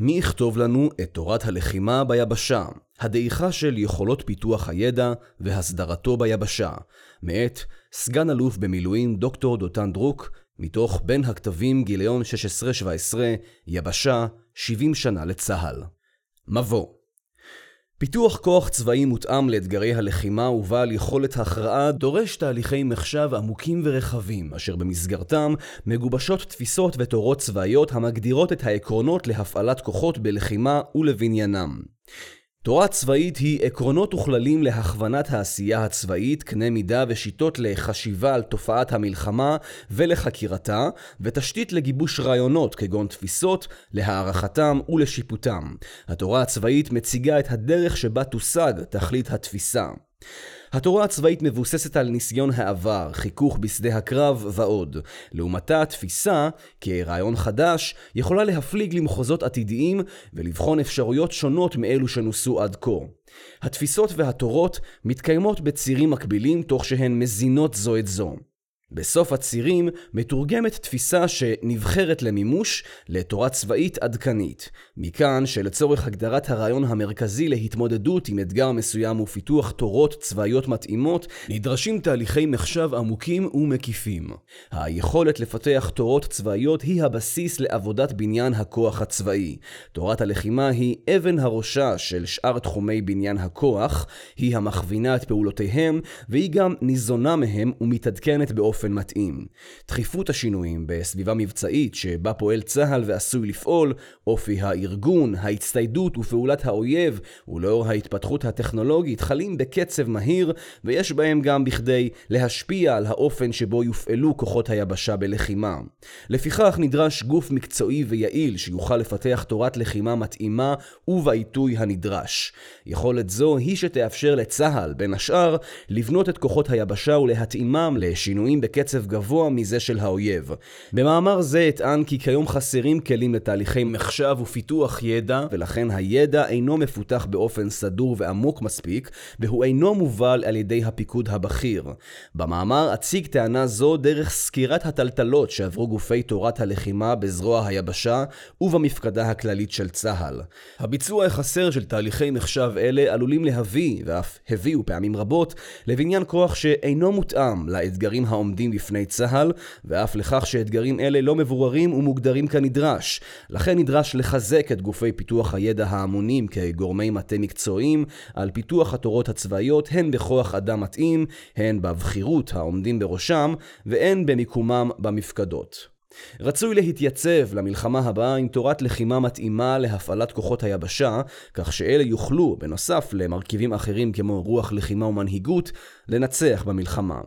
מי יכתוב לנו את תורת הלחימה ביבשה? הדעיכה של יכולות פיתוח הידע והסדרתו ביבשה, מאת סגן אלוף במילואים דוקטור דותן דרוק, מתוך בין הכתבים גיליון 16-17, יבשה, 70 שנה לצה"ל. מבוא פיתוח כוח צבאי מותאם לאתגרי הלחימה ובעל יכולת הכרעה דורש תהליכי מחשב עמוקים ורחבים, אשר במסגרתם מגובשות תפיסות ותורות צבאיות המגדירות את העקרונות להפעלת כוחות בלחימה ולבניינם. תורה צבאית היא עקרונות וכללים להכוונת העשייה הצבאית, קנה מידה ושיטות לחשיבה על תופעת המלחמה ולחקירתה, ותשתית לגיבוש רעיונות כגון תפיסות, להערכתם ולשיפוטם. התורה הצבאית מציגה את הדרך שבה תושג תכלית התפיסה. התורה הצבאית מבוססת על ניסיון העבר, חיכוך בשדה הקרב ועוד. לעומתה, התפיסה, כרעיון חדש, יכולה להפליג למחוזות עתידיים ולבחון אפשרויות שונות מאלו שנוסו עד כה. התפיסות והתורות מתקיימות בצירים מקבילים תוך שהן מזינות זו את זו. בסוף הצירים מתורגמת תפיסה שנבחרת למימוש לתורה צבאית עדכנית. מכאן שלצורך הגדרת הרעיון המרכזי להתמודדות עם אתגר מסוים ופיתוח תורות צבאיות מתאימות, נדרשים תהליכי מחשב עמוקים ומקיפים. היכולת לפתח תורות צבאיות היא הבסיס לעבודת בניין הכוח הצבאי. תורת הלחימה היא אבן הראשה של שאר תחומי בניין הכוח, היא המכווינה את פעולותיהם, והיא גם ניזונה מהם ומתעדכנת באופן באופן מתאים. דחיפות השינויים בסביבה מבצעית שבה פועל צה"ל ועשוי לפעול, אופי הארגון, ההצטיידות ופעולת האויב, ולאור ההתפתחות הטכנולוגית חלים בקצב מהיר, ויש בהם גם בכדי להשפיע על האופן שבו יופעלו כוחות היבשה בלחימה. לפיכך נדרש גוף מקצועי ויעיל שיוכל לפתח תורת לחימה מתאימה ובעיתוי הנדרש. יכולת זו היא שתאפשר לצה"ל, בין השאר, לבנות את כוחות היבשה ולהתאימם לשינויים בקצב גבוה מזה של האויב. במאמר זה אטען כי כיום חסרים כלים לתהליכי מחשב ופיתוח ידע, ולכן הידע אינו מפותח באופן סדור ועמוק מספיק, והוא אינו מובל על ידי הפיקוד הבכיר. במאמר אציג טענה זו דרך סקירת הטלטלות שעברו גופי תורת הלחימה בזרוע היבשה ובמפקדה הכללית של צה"ל. הביצוע החסר של תהליכי מחשב אלה עלולים להביא, ואף הביאו פעמים רבות, לבניין כוח שאינו מותאם לאתגרים העומדים עומדים בפני צה"ל, ואף לכך שאתגרים אלה לא מבוררים ומוגדרים כנדרש. לכן נדרש לחזק את גופי פיתוח הידע ההמונים כגורמי מטה מקצועיים על פיתוח התורות הצבאיות הן בכוח אדם מתאים, הן בבכירות העומדים בראשם, והן במיקומם במפקדות. רצוי להתייצב למלחמה הבאה עם תורת לחימה מתאימה להפעלת כוחות היבשה, כך שאלה יוכלו, בנוסף למרכיבים אחרים כמו רוח לחימה ומנהיגות, לנצח במלחמה.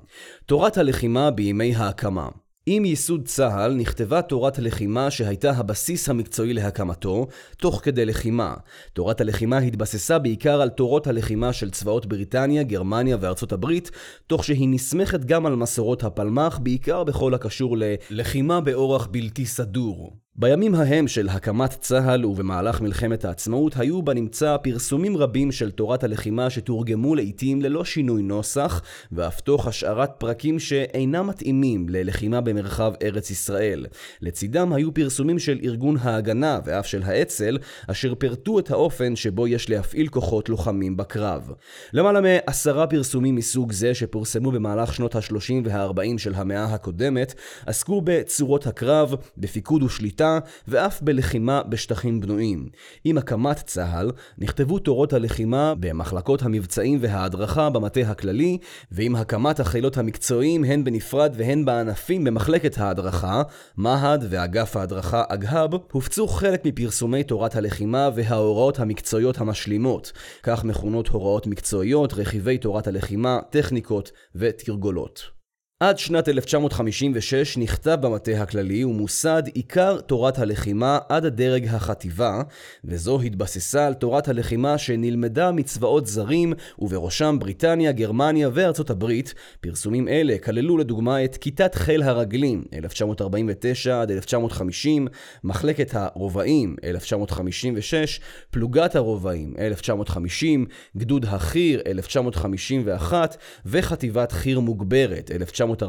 תורת הלחימה בימי ההקמה עם ייסוד צה"ל נכתבה תורת הלחימה שהייתה הבסיס המקצועי להקמתו, תוך כדי לחימה. תורת הלחימה התבססה בעיקר על תורות הלחימה של צבאות בריטניה, גרמניה וארצות הברית, תוך שהיא נסמכת גם על מסורות הפלמ"ח, בעיקר בכל הקשור ללחימה באורח בלתי סדור. בימים ההם של הקמת צה"ל ובמהלך מלחמת העצמאות היו בנמצא פרסומים רבים של תורת הלחימה שתורגמו לעיתים ללא שינוי נוסח ואף תוך השארת פרקים שאינם מתאימים ללחימה במרחב ארץ ישראל. לצידם היו פרסומים של ארגון ההגנה ואף של האצ"ל אשר פירטו את האופן שבו יש להפעיל כוחות לוחמים בקרב. למעלה מעשרה פרסומים מסוג זה שפורסמו במהלך שנות ה-30 וה-40 של המאה הקודמת עסקו בצורות הקרב, בפיקוד ושליטה ואף בלחימה בשטחים בנויים. עם הקמת צה"ל נכתבו תורות הלחימה במחלקות המבצעים וההדרכה במטה הכללי, ועם הקמת החילות המקצועיים הן בנפרד והן בענפים במחלקת ההדרכה, מה"ד ואגף ההדרכה אגה"ב, הופצו חלק מפרסומי תורת הלחימה וההוראות המקצועיות המשלימות, כך מכונות הוראות מקצועיות, רכיבי תורת הלחימה, טכניקות ותרגולות. עד שנת 1956 נכתב במטה הכללי ומוסד עיקר תורת הלחימה עד הדרג החטיבה, וזו התבססה על תורת הלחימה שנלמדה מצבאות זרים, ובראשם בריטניה, גרמניה וארצות הברית. פרסומים אלה כללו לדוגמה את כיתת חיל הרגלים, 1949 עד 1950, מחלקת הרובעים, 1956, פלוגת הרובעים, 1950, גדוד החי"ר, 1951, וחטיבת חי"ר מוגברת, 1949 1949-1951.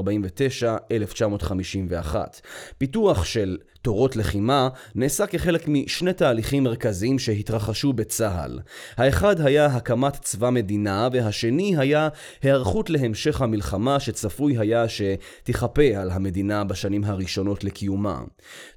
פיתוח של תורות לחימה נעשה כחלק משני תהליכים מרכזיים שהתרחשו בצה"ל. האחד היה הקמת צבא מדינה, והשני היה היערכות להמשך המלחמה שצפוי היה שתיכפה על המדינה בשנים הראשונות לקיומה.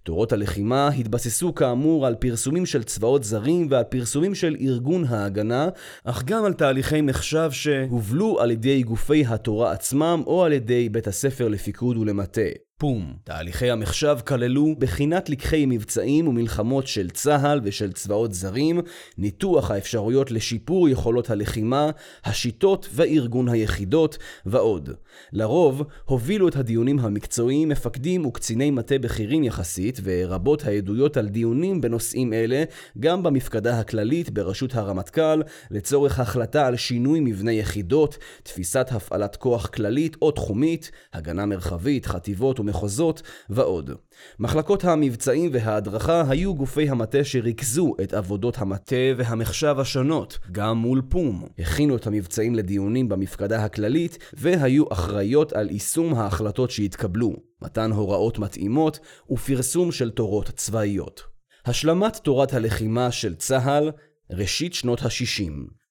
תורות הלחימה התבססו כאמור על פרסומים של צבאות זרים ועל פרסומים של ארגון ההגנה, אך גם על תהליכי מחשב שהובלו על ידי גופי התורה עצמם או על ידי בית הספר לפיקוד ולמטה. פום. תהליכי המחשב כללו בחינת לקחי מבצעים ומלחמות של צה"ל ושל צבאות זרים, ניתוח האפשרויות לשיפור יכולות הלחימה, השיטות וארגון היחידות, ועוד. לרוב, הובילו את הדיונים המקצועיים מפקדים וקציני מטה בכירים יחסית, ורבות העדויות על דיונים בנושאים אלה, גם במפקדה הכללית בראשות הרמטכ"ל, לצורך החלטה על שינוי מבנה יחידות, תפיסת הפעלת כוח כללית או תחומית, הגנה מרחבית, חטיבות ומחוזות ועוד. מחלקות המבצעים וההדרכה היו גופי המטה שריכזו את עבודות המטה והמחשב השונות, גם מול פום. הכינו את המבצעים לדיונים במפקדה הכללית והיו אחראיות על יישום ההחלטות שהתקבלו, מתן הוראות מתאימות ופרסום של תורות צבאיות. השלמת תורת הלחימה של צה"ל, ראשית שנות ה-60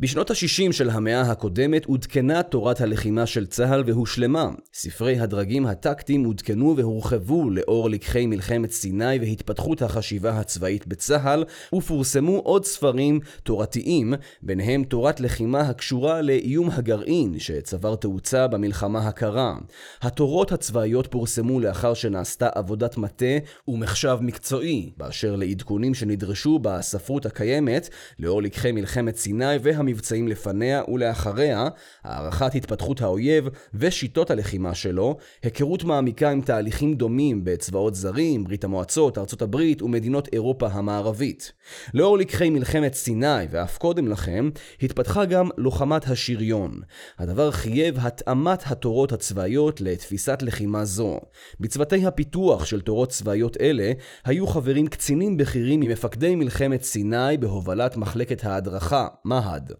בשנות ה-60 של המאה הקודמת עודכנה תורת הלחימה של צה"ל והושלמה. ספרי הדרגים הטקטיים עודכנו והורחבו לאור לקחי מלחמת סיני והתפתחות החשיבה הצבאית בצה"ל, ופורסמו עוד ספרים תורתיים, ביניהם תורת לחימה הקשורה לאיום הגרעין, שצבר תאוצה במלחמה הקרה. התורות הצבאיות פורסמו לאחר שנעשתה עבודת מטה ומחשב מקצועי, באשר לעדכונים שנדרשו בספרות הקיימת, לאור לקחי מלחמת סיני והמ... המבצעים לפניה ולאחריה, הערכת התפתחות האויב ושיטות הלחימה שלו, היכרות מעמיקה עם תהליכים דומים בצבאות זרים, ברית המועצות, ארצות הברית ומדינות אירופה המערבית. לאור לקחי מלחמת סיני ואף קודם לכם, התפתחה גם לוחמת השריון. הדבר חייב התאמת התורות הצבאיות לתפיסת לחימה זו. בצוותי הפיתוח של תורות צבאיות אלה, היו חברים קצינים בכירים ממפקדי מלחמת סיני בהובלת מחלקת ההדרכה, מה"ד.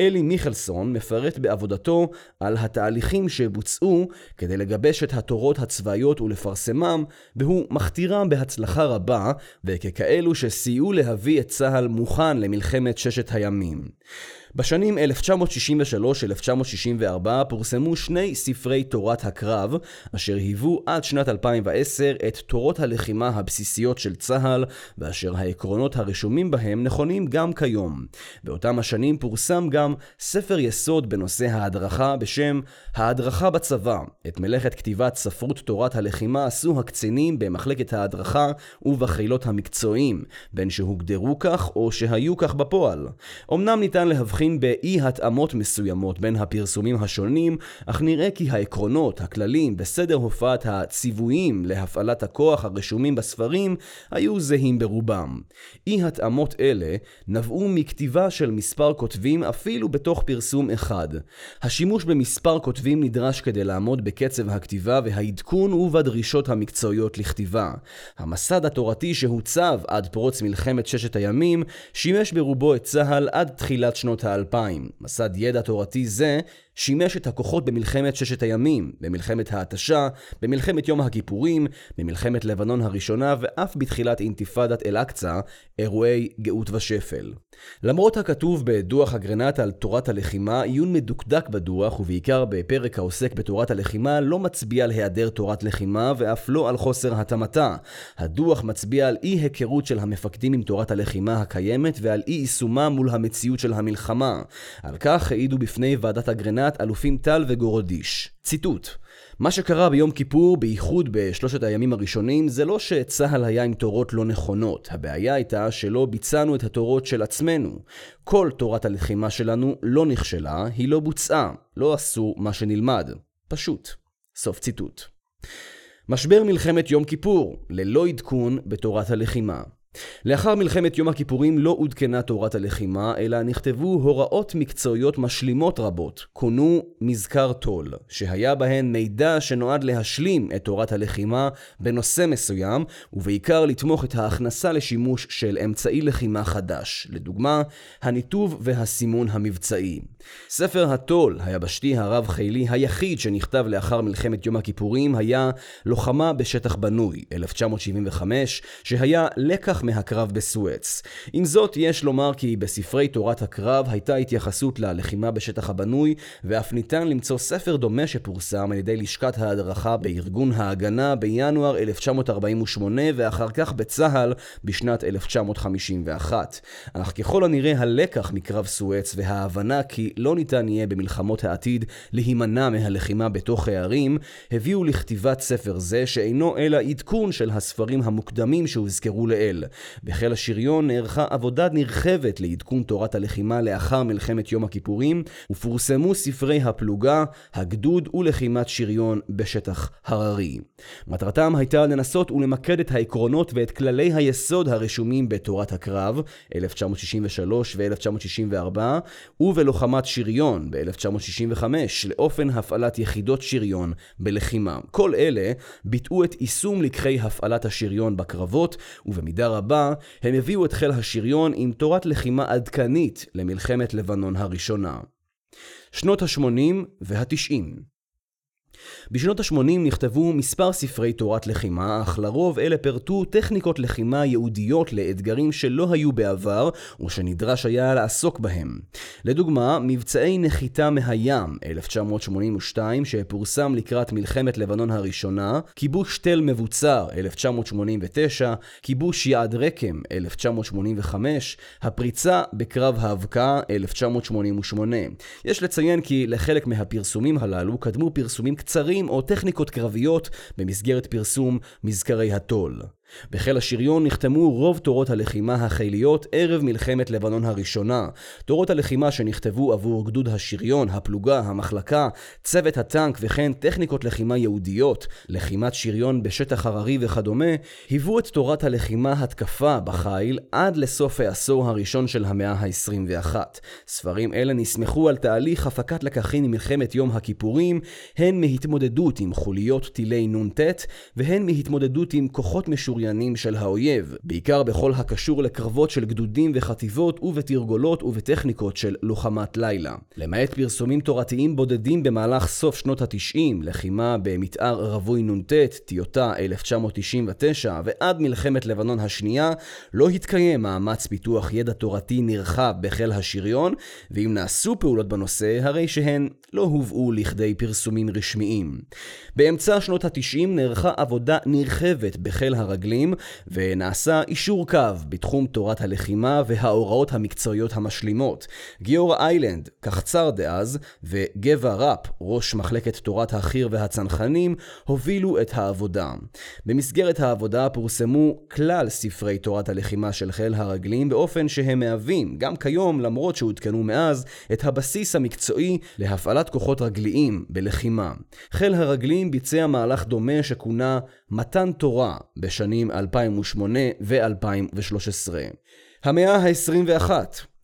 אלי מיכלסון מפרט בעבודתו על התהליכים שבוצעו כדי לגבש את התורות הצבאיות ולפרסמם, והוא מכתירם בהצלחה רבה, וככאלו שסייעו להביא את צה"ל מוכן למלחמת ששת הימים. בשנים 1963-1964 פורסמו שני ספרי תורת הקרב, אשר היוו עד שנת 2010 את תורות הלחימה הבסיסיות של צה"ל, ואשר העקרונות הרשומים בהם נכונים גם כיום. באותם השנים פורסם גם ספר יסוד בנושא ההדרכה בשם ההדרכה בצבא. את מלאכת כתיבת ספרות תורת הלחימה עשו הקצינים במחלקת ההדרכה ובחילות המקצועיים, בין שהוגדרו כך או שהיו כך בפועל. אמנם ניתן להבחין באי התאמות מסוימות בין הפרסומים השונים, אך נראה כי העקרונות, הכללים בסדר הופעת הציוויים להפעלת הכוח הרשומים בספרים היו זהים ברובם. אי התאמות אלה נבעו מכתיבה של מספר כותבים אפילו בתוך פרסום אחד. השימוש במספר כותבים נדרש כדי לעמוד בקצב הכתיבה והעדכון ובדרישות המקצועיות לכתיבה. המסד התורתי שהוצב עד פרוץ מלחמת ששת הימים שימש ברובו את צה"ל עד תחילת שנות. האלפיים. מסד ידע תורתי זה שימש את הכוחות במלחמת ששת הימים, במלחמת ההתשה, במלחמת יום הכיפורים, במלחמת לבנון הראשונה ואף בתחילת אינתיפאדת אל-אקצא, אירועי גאות ושפל. למרות הכתוב בדוח אגרנט על תורת הלחימה, עיון מדוקדק בדוח, ובעיקר בפרק העוסק בתורת הלחימה, לא מצביע על היעדר תורת לחימה ואף לא על חוסר התאמתה. הדוח מצביע על אי היכרות של המפקדים עם תורת הלחימה הקיימת ועל אי יישומה מול המציאות של המלחמה. על כך העידו בפני ועדת אגרנט מבחינת אלופים טל וגורודיש. ציטוט: מה שקרה ביום כיפור, בייחוד בשלושת הימים הראשונים, זה לא שצה"ל היה עם תורות לא נכונות. הבעיה הייתה שלא ביצענו את התורות של עצמנו. כל תורת הלחימה שלנו לא נכשלה, היא לא בוצעה. לא עשו מה שנלמד. פשוט. סוף ציטוט. משבר מלחמת יום כיפור, ללא עדכון בתורת הלחימה. לאחר מלחמת יום הכיפורים לא עודכנה תורת הלחימה, אלא נכתבו הוראות מקצועיות משלימות רבות, כונו מזכר טול, שהיה בהן מידע שנועד להשלים את תורת הלחימה בנושא מסוים, ובעיקר לתמוך את ההכנסה לשימוש של אמצעי לחימה חדש, לדוגמה, הניתוב והסימון המבצעי. ספר הטול, היבשתי הרב-חילי היחיד שנכתב לאחר מלחמת יום הכיפורים, היה לוחמה בשטח בנוי, 1975, שהיה לקח מהקרב בסואץ. עם זאת, יש לומר כי בספרי תורת הקרב הייתה התייחסות ללחימה בשטח הבנוי, ואף ניתן למצוא ספר דומה שפורסם על ידי לשכת ההדרכה בארגון ההגנה בינואר 1948, ואחר כך בצה"ל בשנת 1951. אך ככל הנראה הלקח מקרב סואץ וההבנה כי לא ניתן יהיה במלחמות העתיד להימנע מהלחימה בתוך הערים, הביאו לכתיבת ספר זה, שאינו אלא עדכון של הספרים המוקדמים שהוזכרו לעיל. בחיל השריון נערכה עבודה נרחבת לעדכון תורת הלחימה לאחר מלחמת יום הכיפורים, ופורסמו ספרי הפלוגה, הגדוד ולחימת שריון בשטח הררי. מטרתם הייתה לנסות ולמקד את העקרונות ואת כללי היסוד הרשומים בתורת הקרב, 1963 ו-1964, ובלוחמת שריון ב-1965, לאופן הפעלת יחידות שריון בלחימה. כל אלה ביטאו את יישום לקחי הפעלת השריון בקרבות, ובמידה רבה, הם הביאו את חיל השריון עם תורת לחימה עדכנית למלחמת לבנון הראשונה. שנות ה-80 וה-90 בשנות ה-80 נכתבו מספר ספרי תורת לחימה, אך לרוב אלה פירטו טכניקות לחימה ייעודיות לאתגרים שלא היו בעבר, או שנדרש היה לעסוק בהם. לדוגמה, מבצעי נחיתה מהים, 1982, שפורסם לקראת מלחמת לבנון הראשונה, כיבוש תל מבוצר, 1989, כיבוש יעד רקם, 1985, הפריצה בקרב האבקה, 1988. יש לציין כי לחלק מהפרסומים הללו קדמו פרסומים קצרים קצרים או טכניקות קרביות במסגרת פרסום מזכרי הטול. בחיל השריון נחתמו רוב תורות הלחימה החיליות ערב מלחמת לבנון הראשונה. תורות הלחימה שנכתבו עבור גדוד השריון, הפלוגה, המחלקה, צוות הטנק וכן טכניקות לחימה ייעודיות, לחימת שריון בשטח הררי וכדומה, היוו את תורת הלחימה התקפה בחיל עד לסוף העשור הראשון של המאה ה-21. ספרים אלה נסמכו על תהליך הפקת לקחים ממלחמת יום הכיפורים, הן מהתמודדות עם חוליות טילי נ"ט והן מהתמודדות עם כוחות משוריינים מצוינים של האויב, בעיקר בכל הקשור לקרבות של גדודים וחטיבות ובתרגולות ובטכניקות של לוחמת לילה. למעט פרסומים תורתיים בודדים במהלך סוף שנות התשעים, לחימה במתאר רווי נ"ט, טיוטה 1999 ועד מלחמת לבנון השנייה, לא התקיים מאמץ פיתוח ידע תורתי נרחב בחיל השריון, ואם נעשו פעולות בנושא, הרי שהן לא הובאו לכדי פרסומים רשמיים. באמצע שנות התשעים נערכה עבודה נרחבת בחיל הרגלים המרגלים, ונעשה אישור קו בתחום תורת הלחימה וההוראות המקצועיות המשלימות. גיורא איילנד, קחצר דאז, וגבע ראפ, ראש מחלקת תורת החי"ר והצנחנים, הובילו את העבודה. במסגרת העבודה פורסמו כלל ספרי תורת הלחימה של חיל הרגלים באופן שהם מהווים, גם כיום, למרות שהותקנו מאז, את הבסיס המקצועי להפעלת כוחות רגליים בלחימה. חיל הרגלים ביצע מהלך דומה שכונה מתן תורה בשנים בשנים 2008 ו-2013. המאה ה-21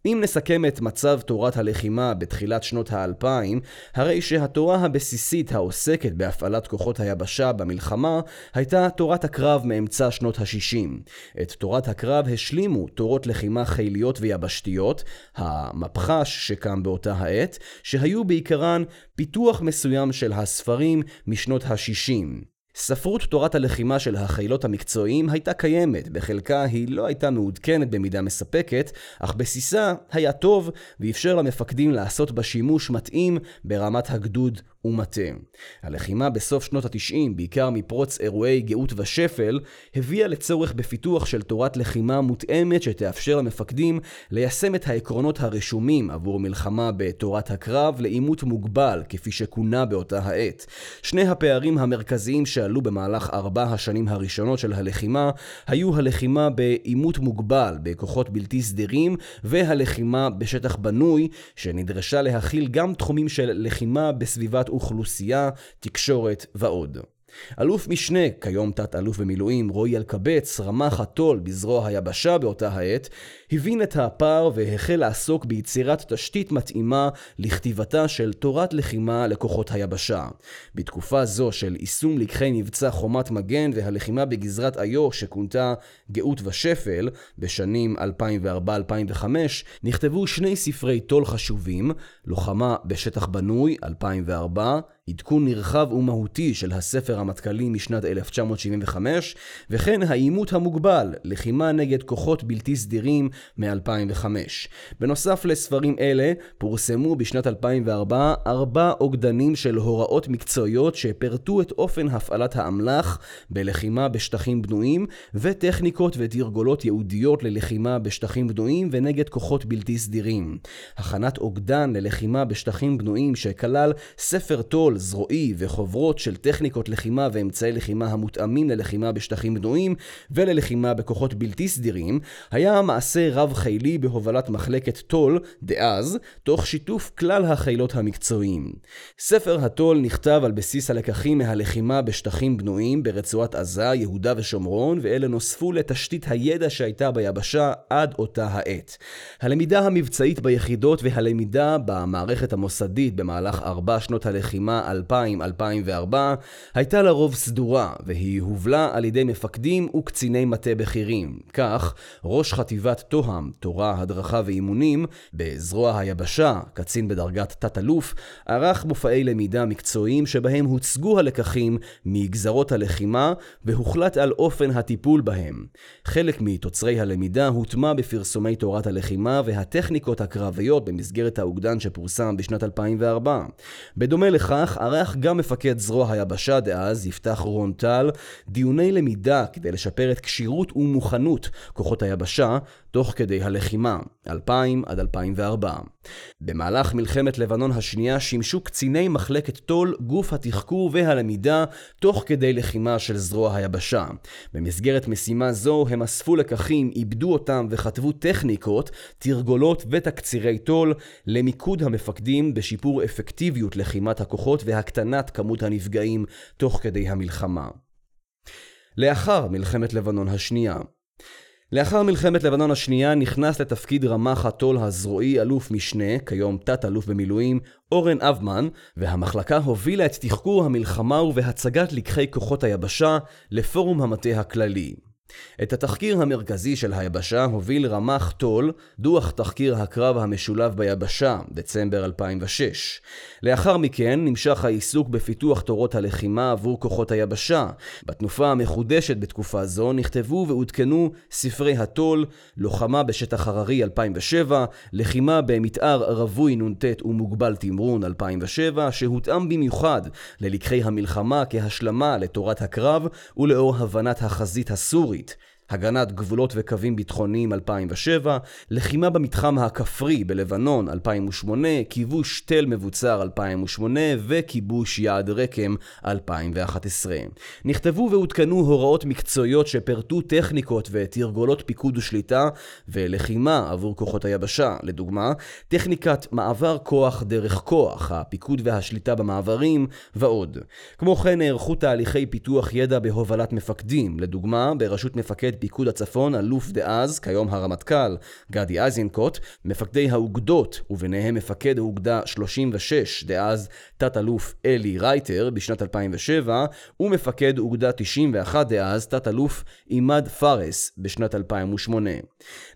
אם נסכם את מצב תורת הלחימה בתחילת שנות האלפיים, הרי שהתורה הבסיסית העוסקת בהפעלת כוחות היבשה במלחמה הייתה תורת הקרב מאמצע שנות ה-60. את תורת הקרב השלימו תורות לחימה חיליות ויבשתיות, המפח"ש שקם באותה העת, שהיו בעיקרן פיתוח מסוים של הספרים משנות ה-60. ספרות תורת הלחימה של החילות המקצועיים הייתה קיימת, בחלקה היא לא הייתה מעודכנת במידה מספקת, אך בסיסה היה טוב ואפשר למפקדים לעשות בה שימוש מתאים ברמת הגדוד ומטה. הלחימה בסוף שנות התשעים, בעיקר מפרוץ אירועי גאות ושפל, הביאה לצורך בפיתוח של תורת לחימה מותאמת שתאפשר למפקדים ליישם את העקרונות הרשומים עבור מלחמה בתורת הקרב לעימות מוגבל, כפי שכונה באותה העת. שני הפערים המרכזיים שעלו במהלך ארבע השנים הראשונות של הלחימה היו הלחימה בעימות מוגבל בכוחות בלתי סדירים והלחימה בשטח בנוי, שנדרשה להכיל גם תחומים של לחימה בסביבת אוכלוסייה, תקשורת ועוד. אלוף משנה, כיום תת-אלוף במילואים, רועי אלקבץ, רמ"ח הטול בזרוע היבשה באותה העת, הבין את הפער והחל לעסוק ביצירת תשתית מתאימה לכתיבתה של תורת לחימה לכוחות היבשה. בתקופה זו של יישום לקחי מבצע חומת מגן והלחימה בגזרת איו שכונתה גאות ושפל, בשנים 2004-2005, נכתבו שני ספרי טול חשובים, לוחמה בשטח בנוי, 2004, עדכון נרחב ומהותי של הספר המטכ"לי משנת 1975, וכן העימות המוגבל, לחימה נגד כוחות בלתי סדירים מ-2005. בנוסף לספרים אלה, פורסמו בשנת 2004 ארבע אוגדנים של הוראות מקצועיות שפירטו את אופן הפעלת האמל"ח בלחימה בשטחים בנויים, וטכניקות ותרגולות ייעודיות ללחימה בשטחים בנויים ונגד כוחות בלתי סדירים. הכנת אוגדן ללחימה בשטחים בנויים שכלל ספר טול זרועי וחוברות של טכניקות לחימה ואמצעי לחימה המותאמים ללחימה בשטחים בנויים וללחימה בכוחות בלתי סדירים, היה מעשה רב חילי בהובלת מחלקת טול דאז, תוך שיתוף כלל החילות המקצועיים. ספר הטול נכתב על בסיס הלקחים מהלחימה בשטחים בנויים ברצועת עזה, יהודה ושומרון, ואלה נוספו לתשתית הידע שהייתה ביבשה עד אותה העת. הלמידה המבצעית ביחידות והלמידה במערכת המוסדית במהלך ארבע שנות הלחימה 2000-2004 הייתה לרוב סדורה, והיא הובלה על ידי מפקדים וקציני מטה בכירים. כך, ראש חטיבת תוהם, תורה, הדרכה ואימונים, בזרוע היבשה, קצין בדרגת תת-אלוף, ערך מופעי למידה מקצועיים שבהם הוצגו הלקחים מגזרות הלחימה והוחלט על אופן הטיפול בהם. חלק מתוצרי הלמידה הוטמע בפרסומי תורת הלחימה והטכניקות הקרביות במסגרת האוגדן שפורסם בשנת 2004. בדומה לכך, ערך גם מפקד זרוע היבשה דאז, יפתח רון טל, דיוני למידה כדי לשפר את כשירות ומוכנות כוחות היבשה תוך כדי הלחימה, 2000 עד 2004. במהלך מלחמת לבנון השנייה שימשו קציני מחלקת טול גוף התחקור והלמידה תוך כדי לחימה של זרוע היבשה. במסגרת משימה זו הם אספו לקחים, עיבדו אותם וכתבו טכניקות, תרגולות ותקצירי טול למיקוד המפקדים בשיפור אפקטיביות לחימת הכוחות והקטנת כמות הנפגעים תוך כדי המלחמה. לאחר מלחמת לבנון השנייה לאחר מלחמת לבנון השנייה נכנס לתפקיד רמ"ח הטול הזרועי אלוף משנה, כיום תת-אלוף במילואים, אורן אבמן, והמחלקה הובילה את תחקור המלחמה ובהצגת לקחי כוחות היבשה לפורום המטה הכללי. את התחקיר המרכזי של היבשה הוביל רמ"ח טול, דוח תחקיר הקרב המשולב ביבשה, דצמבר 2006. לאחר מכן נמשך העיסוק בפיתוח תורות הלחימה עבור כוחות היבשה. בתנופה המחודשת בתקופה זו נכתבו ועודכנו ספרי הטול, לוחמה בשטח הררי 2007, לחימה במתאר רווי נ"ט ומוגבל תמרון 2007, שהותאם במיוחד ללקחי המלחמה כהשלמה לתורת הקרב ולאור הבנת החזית הסורית. будет. הגנת גבולות וקווים ביטחוניים 2007, לחימה במתחם הכפרי בלבנון 2008, כיבוש תל מבוצר 2008 וכיבוש יעד רקם 2011. נכתבו ועודכנו הוראות מקצועיות שפירטו טכניקות ותרגולות פיקוד ושליטה ולחימה עבור כוחות היבשה, לדוגמה, טכניקת מעבר כוח דרך כוח, הפיקוד והשליטה במעברים ועוד. כמו כן נערכו תהליכי פיתוח ידע בהובלת מפקדים, לדוגמה, בראשות מפקד פיקוד הצפון, אלוף דאז, כיום הרמטכ"ל, גדי איזנקוט, מפקדי האוגדות, וביניהם מפקד האוגדה 36, דאז תת-אלוף אלי רייטר, בשנת 2007, ומפקד אוגדה 91 דאז, תת-אלוף עימד פארס, בשנת 2008.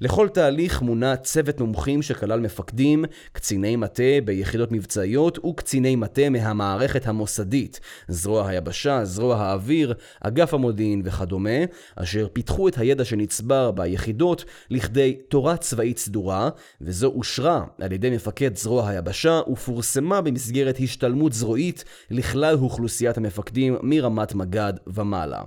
לכל תהליך מונה צוות מומחים שכלל מפקדים, קציני מטה ביחידות מבצעיות וקציני מטה מהמערכת המוסדית, זרוע היבשה, זרוע האוויר, אגף המודיעין וכדומה, אשר פיתחו את הידע שנצבר ביחידות לכדי תורה צבאית סדורה, וזו אושרה על ידי מפקד זרוע היבשה ופורסמה במסגרת השתלמות זרועית לכלל אוכלוסיית המפקדים מרמת מג"ד ומעלה.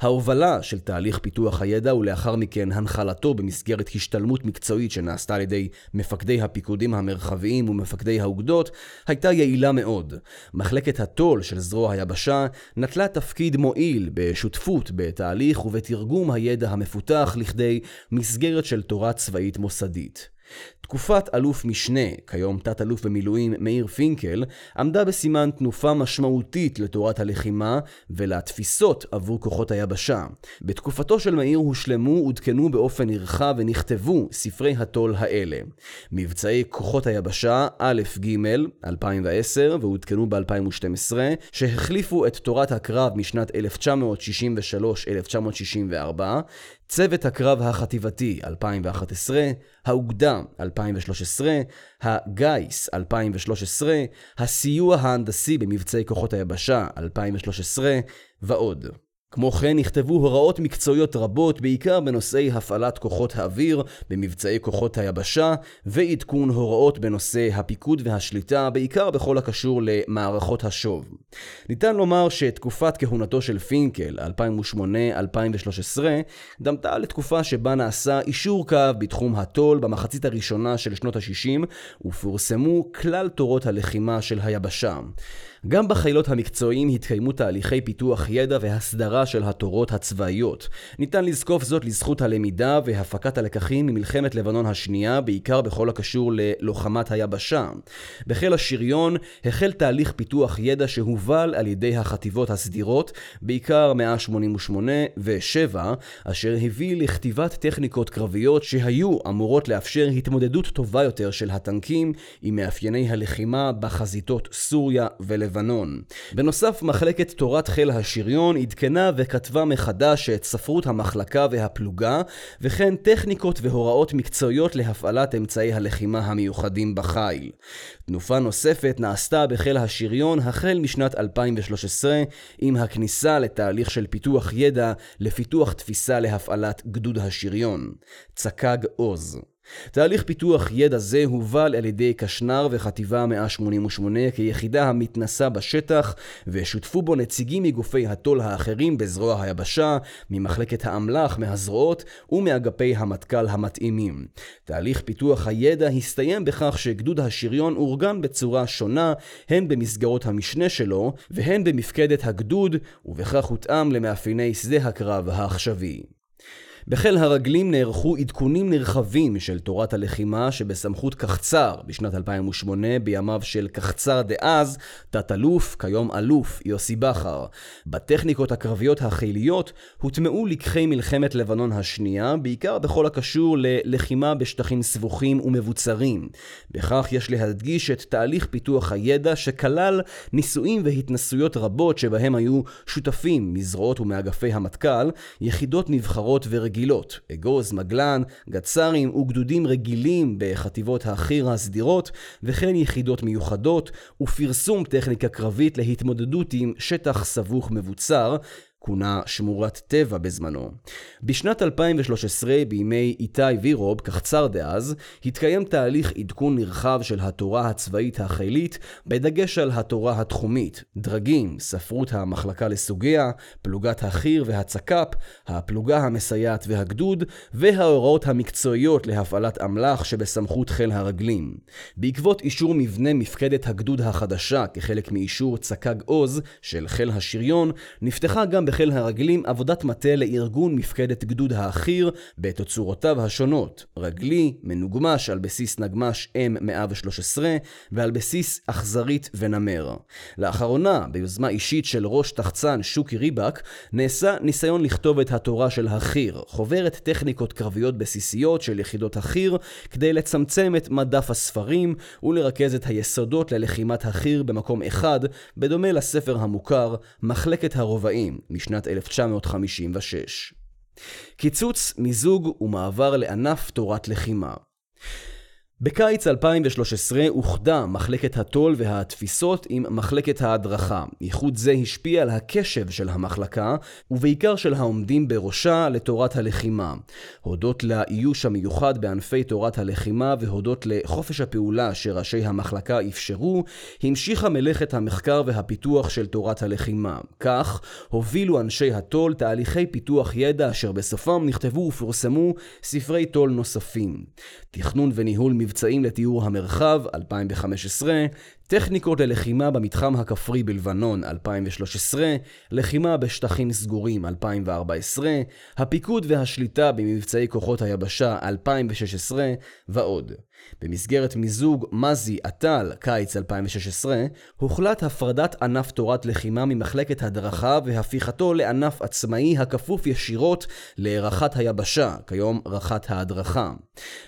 ההובלה של תהליך פיתוח הידע ולאחר מכן הנחלתו במסגרת השתלמות מקצועית שנעשתה על ידי מפקדי הפיקודים המרחביים ומפקדי האוגדות הייתה יעילה מאוד. מחלקת הטול של זרוע היבשה נטלה תפקיד מועיל בשותפות בתהליך ובתרגום הידע המפותח לכדי מסגרת של תורה צבאית מוסדית. תקופת אלוף משנה, כיום תת-אלוף במילואים מאיר פינקל, עמדה בסימן תנופה משמעותית לתורת הלחימה ולתפיסות עבור כוחות היבשה. בתקופתו של מאיר הושלמו, עודכנו באופן נרחב ונכתבו ספרי התו"ל האלה. מבצעי כוחות היבשה א'-ג' 2010 ועודכנו ב-2012, שהחליפו את תורת הקרב משנת 1963-1964, צוות הקרב החטיבתי 2011, האוגדה 2013, הגיס 2013, הסיוע ההנדסי במבצעי כוחות היבשה 2013 ועוד. כמו כן נכתבו הוראות מקצועיות רבות, בעיקר בנושאי הפעלת כוחות האוויר במבצעי כוחות היבשה, ועדכון הוראות בנושא הפיקוד והשליטה, בעיקר בכל הקשור למערכות השוב. ניתן לומר שתקופת כהונתו של פינקל, 2008-2013, דמתה לתקופה שבה נעשה אישור קו בתחום הטול במחצית הראשונה של שנות ה-60, ופורסמו כלל תורות הלחימה של היבשה. גם בחילות המקצועיים התקיימו תהליכי פיתוח ידע והסדרה של התורות הצבאיות. ניתן לזקוף זאת לזכות הלמידה והפקת הלקחים ממלחמת לבנון השנייה, בעיקר בכל הקשור ללוחמת היבשה. בחיל השריון החל תהליך פיתוח ידע שהובל על ידי החטיבות הסדירות, בעיקר 188 ו-7, אשר הביא לכתיבת טכניקות קרביות שהיו אמורות לאפשר התמודדות טובה יותר של הטנקים עם מאפייני הלחימה בחזיתות סוריה ולבנון. לבנון. בנוסף, מחלקת תורת חיל השריון עדכנה וכתבה מחדש את ספרות המחלקה והפלוגה, וכן טכניקות והוראות מקצועיות להפעלת אמצעי הלחימה המיוחדים בחיל. תנופה נוספת נעשתה בחיל השריון החל משנת 2013 עם הכניסה לתהליך של פיתוח ידע לפיתוח תפיסה להפעלת גדוד השריון. צק"ג עוז תהליך פיתוח ידע זה הובל על ידי קשנר וחטיבה 188 כיחידה המתנסה בשטח, ושותפו בו נציגים מגופי הטול האחרים בזרוע היבשה, ממחלקת האמל"ח, מהזרועות ומאגפי המטכ"ל המתאימים. תהליך פיתוח הידע הסתיים בכך שגדוד השריון אורגן בצורה שונה, הן במסגרות המשנה שלו, והן במפקדת הגדוד, ובכך הותאם למאפייני שדה הקרב העכשווי. בחיל הרגלים נערכו עדכונים נרחבים של תורת הלחימה שבסמכות קחצר בשנת 2008 בימיו של קחצר דאז, תת-אלוף, כיום אלוף, יוסי בכר. בטכניקות הקרביות החיליות הוטמעו לקחי מלחמת לבנון השנייה, בעיקר בכל הקשור ללחימה בשטחים סבוכים ומבוצרים. בכך יש להדגיש את תהליך פיתוח הידע שכלל ניסויים והתנסויות רבות שבהם היו שותפים מזרועות ומאגפי המטכ"ל, יחידות נבחרות ורגילות. רגילות, אגוז, מגלן, גצ"רים וגדודים רגילים בחטיבות החי"ר הסדירות, וכן יחידות מיוחדות, ופרסום טכניקה קרבית להתמודדות עם שטח סבוך מבוצר, כונה שמורת טבע בזמנו. בשנת 2013, בימי איתי וירוב, קחצר דאז, התקיים תהליך עדכון נרחב של התורה הצבאית החילית, בדגש על התורה התחומית, דרגים, ספרות המחלקה לסוגיה, פלוגת החי"ר והצק"פ, הפלוגה המסייעת והגדוד, וההוראות המקצועיות להפעלת אמל"ח שבסמכות חיל הרגלים. בעקבות אישור מבנה מפקדת הגדוד החדשה כחלק מאישור צק"ג עוז של חיל השריון, נפתחה גם בחיל הרגלים עבודת מטה לארגון מפקדת גדוד האחיר בתצורותיו השונות, רגלי, מנוגמש על בסיס נגמש M113 ועל בסיס אכזרית ונמר. לאחרונה, ביוזמה אישית של ראש תחצן שוקי ריבק, נעשה ניסיון לכתוב את התורה של החי"ר, חוברת טכניקות קרביות בסיסיות של יחידות החי"ר, כדי לצמצם את מדף הספרים ולרכז את היסודות ללחימת החי"ר במקום אחד, בדומה לספר המוכר מחלקת הרובעים, משנת 1956. קיצוץ, מיזוג ומעבר לענף תורת לחימה. בקיץ 2013 אוחדה מחלקת הטול והתפיסות עם מחלקת ההדרכה. איחוד זה השפיע על הקשב של המחלקה, ובעיקר של העומדים בראשה לתורת הלחימה. הודות לאיוש המיוחד בענפי תורת הלחימה והודות לחופש הפעולה שראשי המחלקה אפשרו, המשיכה מלאכת המחקר והפיתוח של תורת הלחימה. כך הובילו אנשי הטול תהליכי פיתוח ידע אשר בסופם נכתבו ופורסמו ספרי טול נוספים. תכנון וניהול מבצעים לתיאור המרחב, 2015, טכניקות ללחימה במתחם הכפרי בלבנון 2013, לחימה בשטחים סגורים 2014, הפיקוד והשליטה במבצעי כוחות היבשה 2016 ועוד. במסגרת מיזוג מזי-עטל, קיץ 2016, הוחלט הפרדת ענף תורת לחימה ממחלקת הדרכה והפיכתו לענף עצמאי הכפוף ישירות לרח"ט היבשה, כיום רח"ט ההדרכה.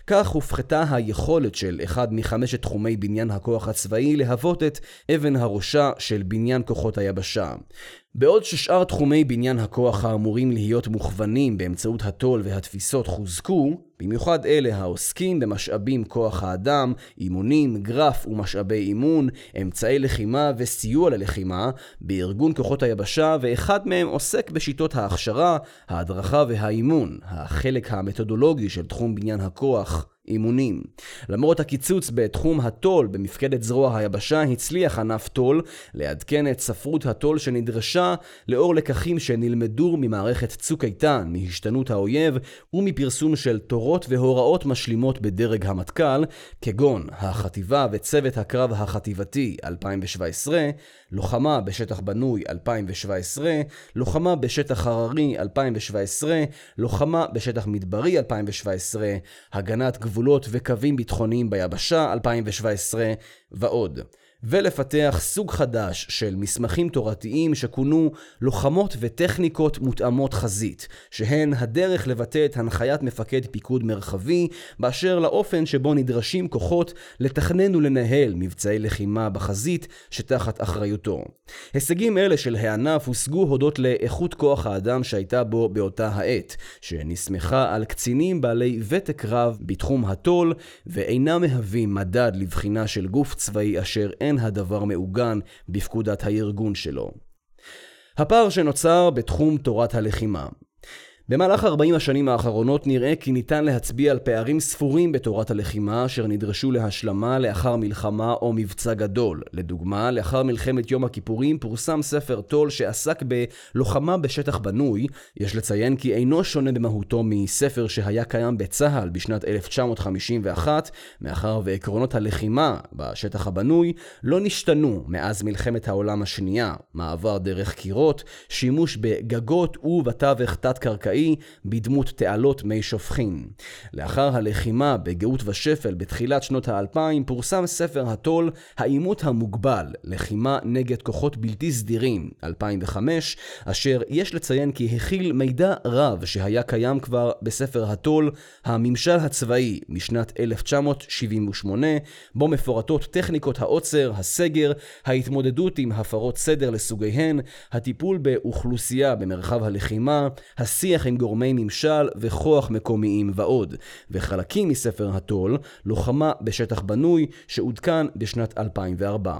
כך הופחתה היכולת של אחד מחמשת תחומי בניין הכוח הצבאי להוות את אבן הראשה של בניין כוחות היבשה. בעוד ששאר תחומי בניין הכוח האמורים להיות מוכוונים באמצעות הטול והתפיסות חוזקו, במיוחד אלה העוסקים במשאבים כוח האדם, אימונים, גרף ומשאבי אימון, אמצעי לחימה וסיוע ללחימה, בארגון כוחות היבשה, ואחד מהם עוסק בשיטות ההכשרה, ההדרכה והאימון, החלק המתודולוגי של תחום בניין הכוח. אימונים. למרות הקיצוץ בתחום הטול במפקדת זרוע היבשה, הצליח ענף טול לעדכן את ספרות הטול שנדרשה לאור לקחים שנלמדו ממערכת צוק איתן, מהשתנות האויב ומפרסום של תורות והוראות משלימות בדרג המטכ"ל, כגון החטיבה וצוות הקרב החטיבתי 2017, לוחמה בשטח בנוי 2017, לוחמה בשטח הררי 2017, לוחמה בשטח מדברי 2017, הגנת גבול גבולות וקווים ביטחוניים ביבשה 2017 ועוד. ולפתח סוג חדש של מסמכים תורתיים שכונו לוחמות וטכניקות מותאמות חזית, שהן הדרך לבטא את הנחיית מפקד פיקוד מרחבי באשר לאופן שבו נדרשים כוחות לתכנן ולנהל מבצעי לחימה בחזית שתחת אחריותו. הישגים אלה של הענף הושגו הודות לאיכות כוח האדם שהייתה בו באותה העת, שנסמכה על קצינים בעלי ותק רב בתחום הטול, ואינם מהווים מדד לבחינה של גוף צבאי אשר אין אין הדבר מעוגן בפקודת הארגון שלו. הפער שנוצר בתחום תורת הלחימה במהלך 40 השנים האחרונות נראה כי ניתן להצביע על פערים ספורים בתורת הלחימה אשר נדרשו להשלמה לאחר מלחמה או מבצע גדול. לדוגמה, לאחר מלחמת יום הכיפורים פורסם ספר טול שעסק בלוחמה בשטח בנוי. יש לציין כי אינו שונה במהותו מספר שהיה קיים בצה"ל בשנת 1951, מאחר ועקרונות הלחימה בשטח הבנוי לא נשתנו מאז מלחמת העולם השנייה. מעבר דרך קירות, שימוש בגגות ובתווך תת-קרקעי צבאי בדמות תעלות מי שופכין. לאחר הלחימה בגאות ושפל בתחילת שנות האלפיים פורסם ספר הטול העימות המוגבל, לחימה נגד כוחות בלתי סדירים, 2005, אשר יש לציין כי הכיל מידע רב שהיה קיים כבר בספר הטול הממשל הצבאי משנת 1978, בו מפורטות טכניקות העוצר, הסגר, ההתמודדות עם הפרות סדר לסוגיהן, הטיפול באוכלוסייה במרחב הלחימה, השיח עם גורמי ממשל וכוח מקומיים ועוד, וחלקים מספר הטול, לוחמה בשטח בנוי, שעודכן בשנת 2004.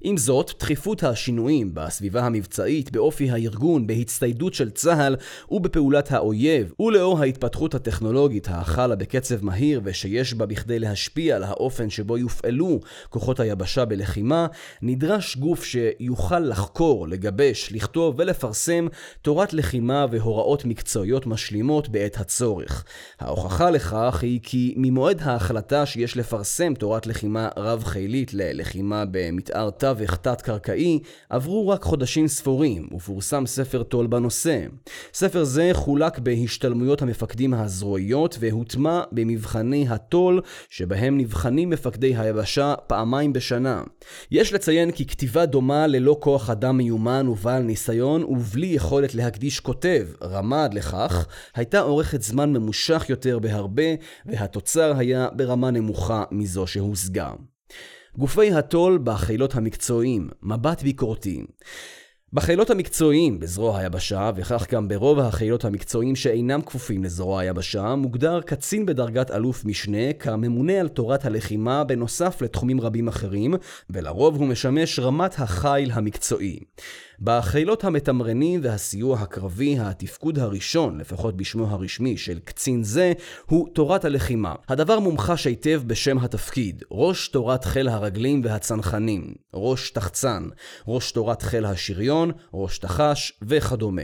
עם זאת, דחיפות השינויים בסביבה המבצעית, באופי הארגון, בהצטיידות של צה"ל ובפעולת האויב, ולאור ההתפתחות הטכנולוגית החלה בקצב מהיר ושיש בה בכדי להשפיע על האופן שבו יופעלו כוחות היבשה בלחימה, נדרש גוף שיוכל לחקור, לגבש, לכתוב ולפרסם תורת לחימה והוראות מקצועיות משלימות בעת הצורך. ההוכחה לכך היא כי ממועד ההחלטה שיש לפרסם תורת לחימה רב-חילית ללחימה במתאר תווך תת-קרקעי, עברו רק חודשים ספורים, ופורסם ספר טול בנושא. ספר זה חולק בהשתלמויות המפקדים הזרועיות, והוטמע במבחני הטול, שבהם נבחנים מפקדי היבשה פעמיים בשנה. יש לציין כי כתיבה דומה ללא כוח אדם מיומן ובעל ניסיון, ובלי יכולת להקדיש כותב, רמד לכך, הייתה אורכת זמן ממושך יותר בהרבה, והתוצר היה ברמה נמוכה מזו שהושגה. גופי הטול בחילות המקצועיים, מבט ביקורתי. בחילות המקצועיים בזרוע היבשה, וכך גם ברוב החילות המקצועיים שאינם כפופים לזרוע היבשה, מוגדר קצין בדרגת אלוף משנה כממונה על תורת הלחימה בנוסף לתחומים רבים אחרים, ולרוב הוא משמש רמת החיל המקצועי. בחילות המתמרנים והסיוע הקרבי, התפקוד הראשון, לפחות בשמו הרשמי, של קצין זה, הוא תורת הלחימה. הדבר מומחש היטב בשם התפקיד, ראש תורת חיל הרגלים והצנחנים, ראש תחצן, ראש תורת חיל השריון, ראש תחש וכדומה.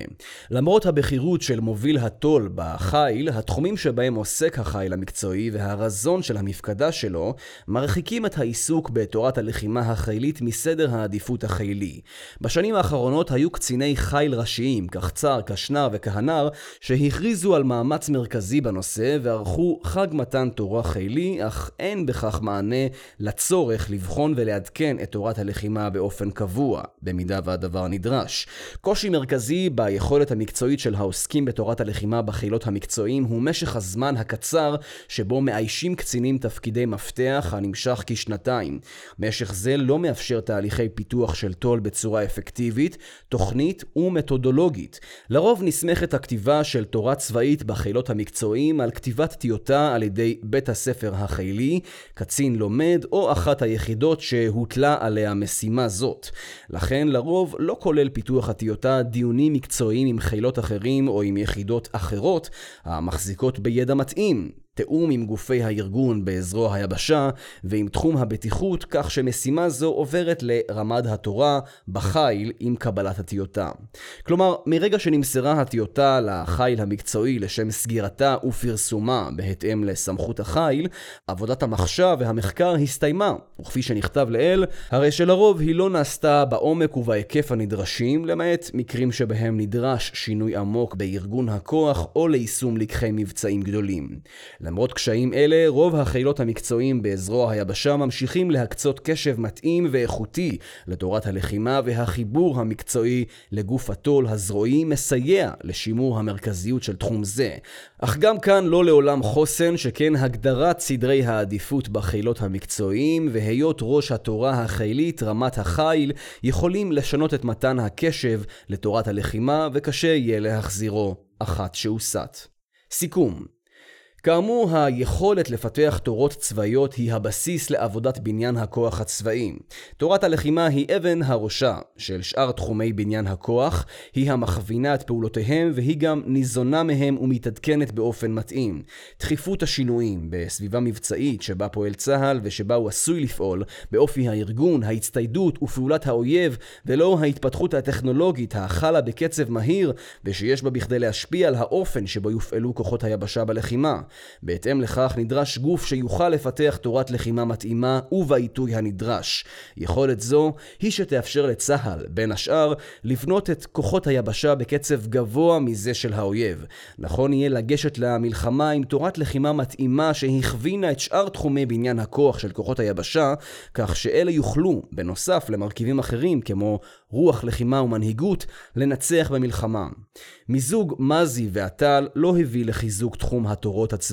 למרות הבכירות של מוביל הטול בחיל, התחומים שבהם עוסק החיל המקצועי והרזון של המפקדה שלו, מרחיקים את העיסוק בתורת הלחימה החילית מסדר העדיפות החילי. בשנים האחרונות היו קציני חיל ראשיים, קחצר, קשנר וכהנר, שהכריזו על מאמץ מרכזי בנושא וערכו חג מתן תורה חילי, אך אין בכך מענה לצורך לבחון ולעדכן את תורת הלחימה באופן קבוע, במידה והדבר נדרש. קושי מרכזי ביכולת המקצועית של העוסקים בתורת הלחימה בחילות המקצועיים הוא משך הזמן הקצר שבו מאיישים קצינים תפקידי מפתח הנמשך כשנתיים. משך זה לא מאפשר תהליכי פיתוח של תו"ל בצורה אפקטיבית, תוכנית ומתודולוגית. לרוב נסמכת הכתיבה של תורה צבאית בחילות המקצועיים על כתיבת טיוטה על ידי בית הספר החילי, קצין לומד או אחת היחידות שהוטלה עליה משימה זאת. לכן לרוב לא כולל פיתוח הטיוטה דיונים מקצועיים עם חילות אחרים או עם יחידות אחרות המחזיקות בידע מתאים, תיאום עם גופי הארגון בזרוע היבשה ועם תחום הבטיחות, כך שמשימה זו עוברת לרמד התורה בחיל עם קבלת הטיוטה. כלומר, מרגע שנמסרה הטיוטה לחיל המקצועי לשם סגירתה ופרסומה בהתאם לסמכות החיל, עבודת המחשב והמחקר הסתיימה, וכפי שנכתב לעיל, הרי שלרוב היא לא נעשתה בעומק ובהיקף הנדרשים, למעט מקרים שבהם נדרש שינוי עמוק בארגון הכוח או ליישום לקחי מבצעים גדולים. למרות קשיים אלה, רוב החילות המקצועיים בזרוע היבשה ממשיכים להקצות קשב מתאים ואיכותי לתורת הלחימה והחיבור המקצועי לגוף הטול הזרועי מסייע לשימור המרכזיות של תחום זה. אך גם כאן לא לעולם חוסן, שכן הגדרת סדרי העדיפות בחילות המקצועיים והיות ראש התורה החילית, רמת החיל, יכולים לשנות את מתן הקשב לתורת הלחימה וקשה יהיה להחזירו אחת שהוסט. סיכום כאמור, היכולת לפתח תורות צבאיות היא הבסיס לעבודת בניין הכוח הצבאי. תורת הלחימה היא אבן הראשה של שאר תחומי בניין הכוח, היא המכווינה את פעולותיהם והיא גם ניזונה מהם ומתעדכנת באופן מתאים. דחיפות השינויים בסביבה מבצעית שבה פועל צה"ל ושבה הוא עשוי לפעול, באופי הארגון, ההצטיידות ופעולת האויב, ולא ההתפתחות הטכנולוגית החלה בקצב מהיר ושיש בה בכדי להשפיע על האופן שבו יופעלו כוחות היבשה בלחימה. בהתאם לכך נדרש גוף שיוכל לפתח תורת לחימה מתאימה ובעיתוי הנדרש. יכולת זו היא שתאפשר לצה"ל, בין השאר, לבנות את כוחות היבשה בקצב גבוה מזה של האויב. נכון יהיה לגשת למלחמה עם תורת לחימה מתאימה שהכווינה את שאר תחומי בניין הכוח של כוחות היבשה, כך שאלה יוכלו, בנוסף למרכיבים אחרים כמו רוח לחימה ומנהיגות, לנצח במלחמה. מיזוג מזי והטל לא הביא לחיזוק תחום התורות הצבאיות,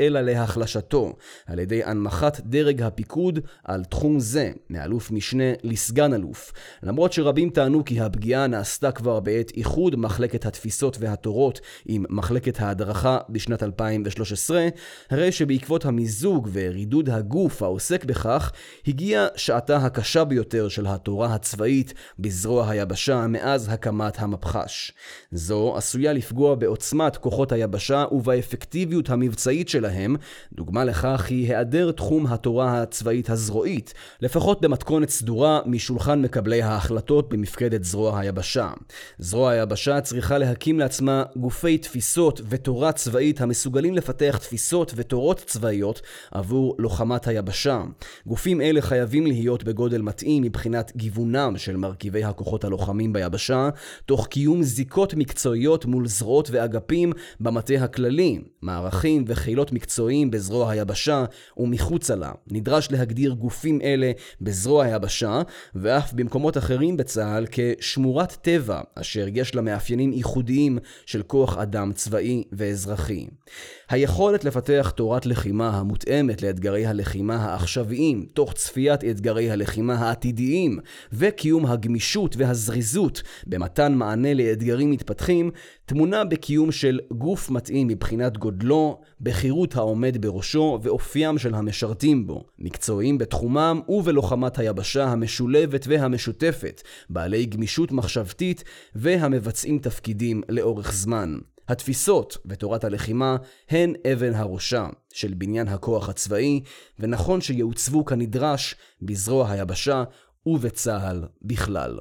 אלא להחלשתו, על ידי הנמכת דרג הפיקוד על תחום זה, מאלוף משנה לסגן אלוף. למרות שרבים טענו כי הפגיעה נעשתה כבר בעת איחוד מחלקת התפיסות והתורות עם מחלקת ההדרכה בשנת 2013, הרי שבעקבות המיזוג ורידוד הגוף העוסק בכך, הגיעה שעתה הקשה ביותר של התורה הצבאית בזרוע היבשה מאז הקמת המפח"ש. זו עשויה לפגוע בעוצמת כוחות היבשה ובאפקטיביות המבצעית שלהם, דוגמה לכך היא היעדר תחום התורה הצבאית הזרועית, לפחות במתכונת סדורה משולחן מקבלי ההחלטות במפקדת זרוע היבשה. זרוע היבשה צריכה להקים לעצמה גופי תפיסות ותורה צבאית המסוגלים לפתח תפיסות ותורות צבאיות עבור לוחמת היבשה. גופים אלה חייבים להיות בגודל מתאים מבחינת גיוונם של מרכיבי הכוחות הלוחמים ביבשה, תוך קיום זיקות מקצועיות מול זרועות ואגפים במטה הכללי, מערכים וחילות מקצועיים בזרוע היבשה ומחוצה לה. נדרש להגדיר גופים אלה בזרוע היבשה, ואף במקומות אחרים בצה"ל כשמורת טבע, אשר יש לה מאפיינים ייחודיים של כוח אדם צבאי ואזרחי. היכולת לפתח תורת לחימה המותאמת לאתגרי הלחימה העכשוויים, תוך צפיית אתגרי הלחימה העתידיים, וקיום הגמישות והזריזות במתן מענה לאתגרים מתפתחים טמונה בקיום של גוף מתאים מבחינת גודלו, בחירות העומד בראשו ואופיים של המשרתים בו, מקצועיים בתחומם ובלוחמת היבשה המשולבת והמשותפת, בעלי גמישות מחשבתית והמבצעים תפקידים לאורך זמן. התפיסות ותורת הלחימה הן אבן הראשה של בניין הכוח הצבאי, ונכון שיעוצבו כנדרש בזרוע היבשה ובצה"ל בכלל.